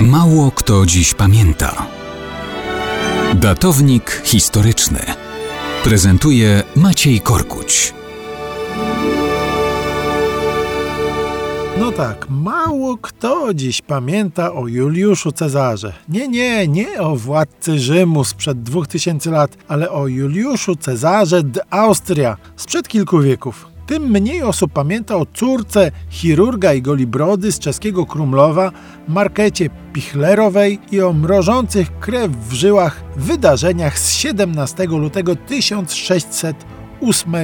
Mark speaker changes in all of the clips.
Speaker 1: Mało kto dziś pamięta. Datownik historyczny prezentuje Maciej Korkuć.
Speaker 2: No tak, mało kto dziś pamięta o Juliuszu Cezarze. Nie, nie, nie o władcy Rzymu sprzed 2000 lat, ale o Juliuszu Cezarze d Austria sprzed kilku wieków. Tym mniej osób pamięta o córce chirurga i golibrody z czeskiego Krumlowa, Markecie Pichlerowej i o mrożących krew w żyłach wydarzeniach z 17 lutego 1608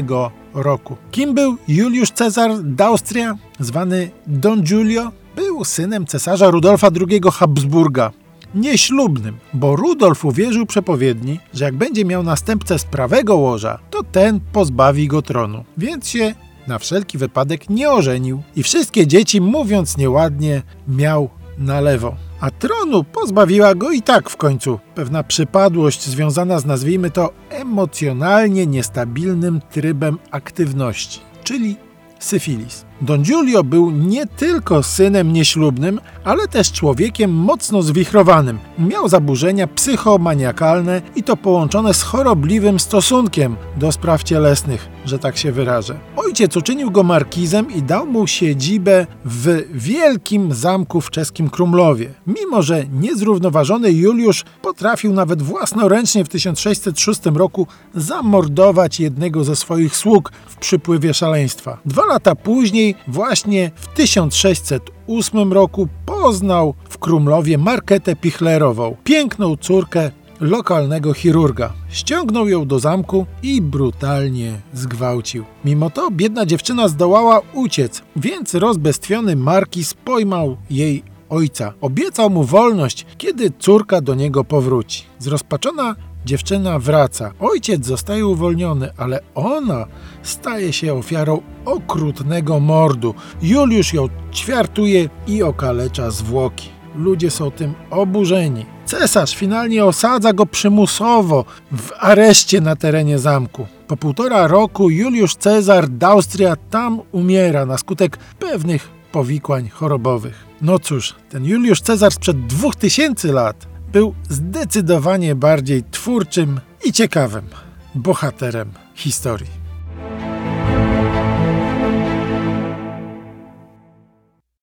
Speaker 2: roku. Kim był Juliusz Cezar d'Austria, zwany Don Giulio? Był synem cesarza Rudolfa II Habsburga, nieślubnym, bo Rudolf uwierzył przepowiedni, że jak będzie miał następcę z prawego łoża, to ten pozbawi go tronu. Więc się na wszelki wypadek nie ożenił i wszystkie dzieci, mówiąc nieładnie, miał na lewo. A tronu pozbawiła go i tak w końcu pewna przypadłość związana z nazwijmy to emocjonalnie niestabilnym trybem aktywności, czyli syfilis. Don Giulio był nie tylko synem nieślubnym, ale też człowiekiem mocno zwichrowanym. Miał zaburzenia psychomaniakalne i to połączone z chorobliwym stosunkiem do spraw cielesnych, że tak się wyrażę. Ojciec uczynił go markizem i dał mu siedzibę w wielkim zamku w czeskim Krumlowie. Mimo, że niezrównoważony Juliusz potrafił nawet własnoręcznie w 1606 roku zamordować jednego ze swoich sług w przypływie szaleństwa. Dwa lata później właśnie w 1608 roku poznał w Krumlowie Marketę Pichlerową, piękną córkę lokalnego chirurga. Ściągnął ją do zamku i brutalnie zgwałcił. Mimo to biedna dziewczyna zdołała uciec, więc rozbestwiony markiz pojmał jej ojca. Obiecał mu wolność, kiedy córka do niego powróci. Zrozpaczona Dziewczyna wraca. Ojciec zostaje uwolniony, ale ona staje się ofiarą okrutnego mordu. Juliusz ją ćwiartuje i okalecza zwłoki. Ludzie są tym oburzeni. Cesarz finalnie osadza go przymusowo w areszcie na terenie zamku. Po półtora roku Juliusz Cezar d'Austria tam umiera na skutek pewnych powikłań chorobowych. No cóż, ten Juliusz Cezar sprzed 2000 lat był zdecydowanie bardziej twórczym i ciekawym bohaterem historii.